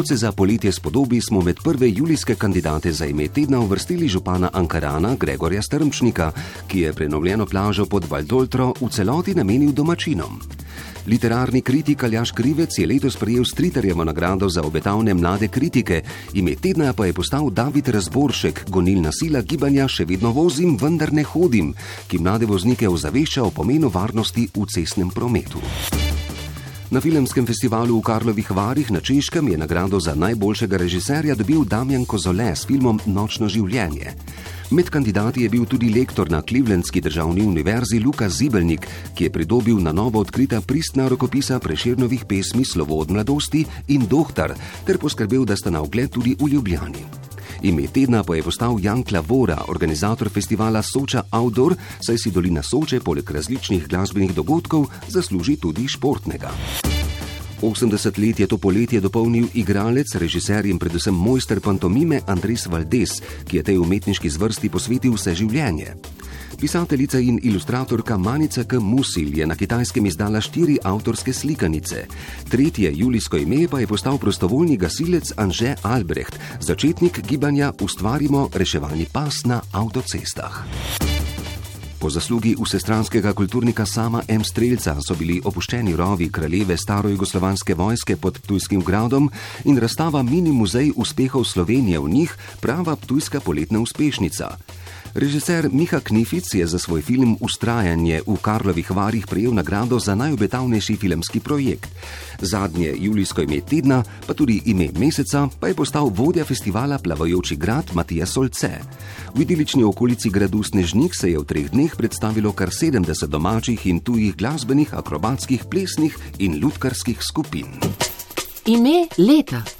Kot se za poletje spodobi, smo med prve julijske kandidate za ime tedna uvrstili župana Ankarana Gregorja Strmčnika, ki je prenovljeno plažo pod Valdoltro v celoti namenil domačinom. Literarni kritik Aljaš Krivec je letos prejel Striterjevo nagrado za obetavne mlade kritike, ime tedna pa je postal David Razboršek, gonilna sila gibanja Še vedno vozim, vendar ne hodim, ki mlade voznike ozavešča o pomenu varnosti v cestnem prometu. Na filmskem festivalu v Karlovih Varih na Češkem je nagrado za najboljšega režiserja dobil Damjan Kozole s filmom Nočno življenje. Med kandidati je bil tudi lektor na Clevelandski državni univerzi Luka Zibelnik, ki je pridobil na novo odkrita pristna rokopisa preširnovih pesmi Slovo od mladosti in Dohtar, ter poskrbel, da sta na ogled tudi v Ljubljani. Ime tedna pa je postal Jan Klavora, organizator festivala Soča Outdoor, saj si dolina Soče poleg različnih glasbenih dogodkov zasluži tudi športnega. 80 let je to poletje dopolnil igralec, režiser in predvsem mojster pantomime Andres Valdes, ki je tej umetniški zvrsti posvetil vse življenje. Pisateljica in ilustratorka Manica K. Musil je na kitajskem izdala štiri avtorske slikanice. Tretje julijsko ime pa je postal prostovoljni gasilec Anže Albrecht, začetnik gibanja Ustvarimo reševalni pas na avtocestah. Po zaslugi vsestranskega kulturnika sama M. Streljca so bili opuščeni rovi kraljeve starojugoslovanske vojske pod Ptujskim gradom in razstava Mini muzej uspehov Slovenije v njih prava Ptujska poletna uspešnica. Režiser Miha Knific je za svoj film Ustrajanje v Karlovih varih prejel nagrado za najobetavnejši filmski projekt. Zadnje julijsko ime tedna, pa tudi ime meseca, pa je postal vodja festivala Plavajoči grad Matija Solce. V idilični okolici gradu Snežnik se je v treh dneh predstavilo kar 70 domačih in tujih glasbenih, akrobatskih, plesnih in lutkarskih skupin. Ime leta.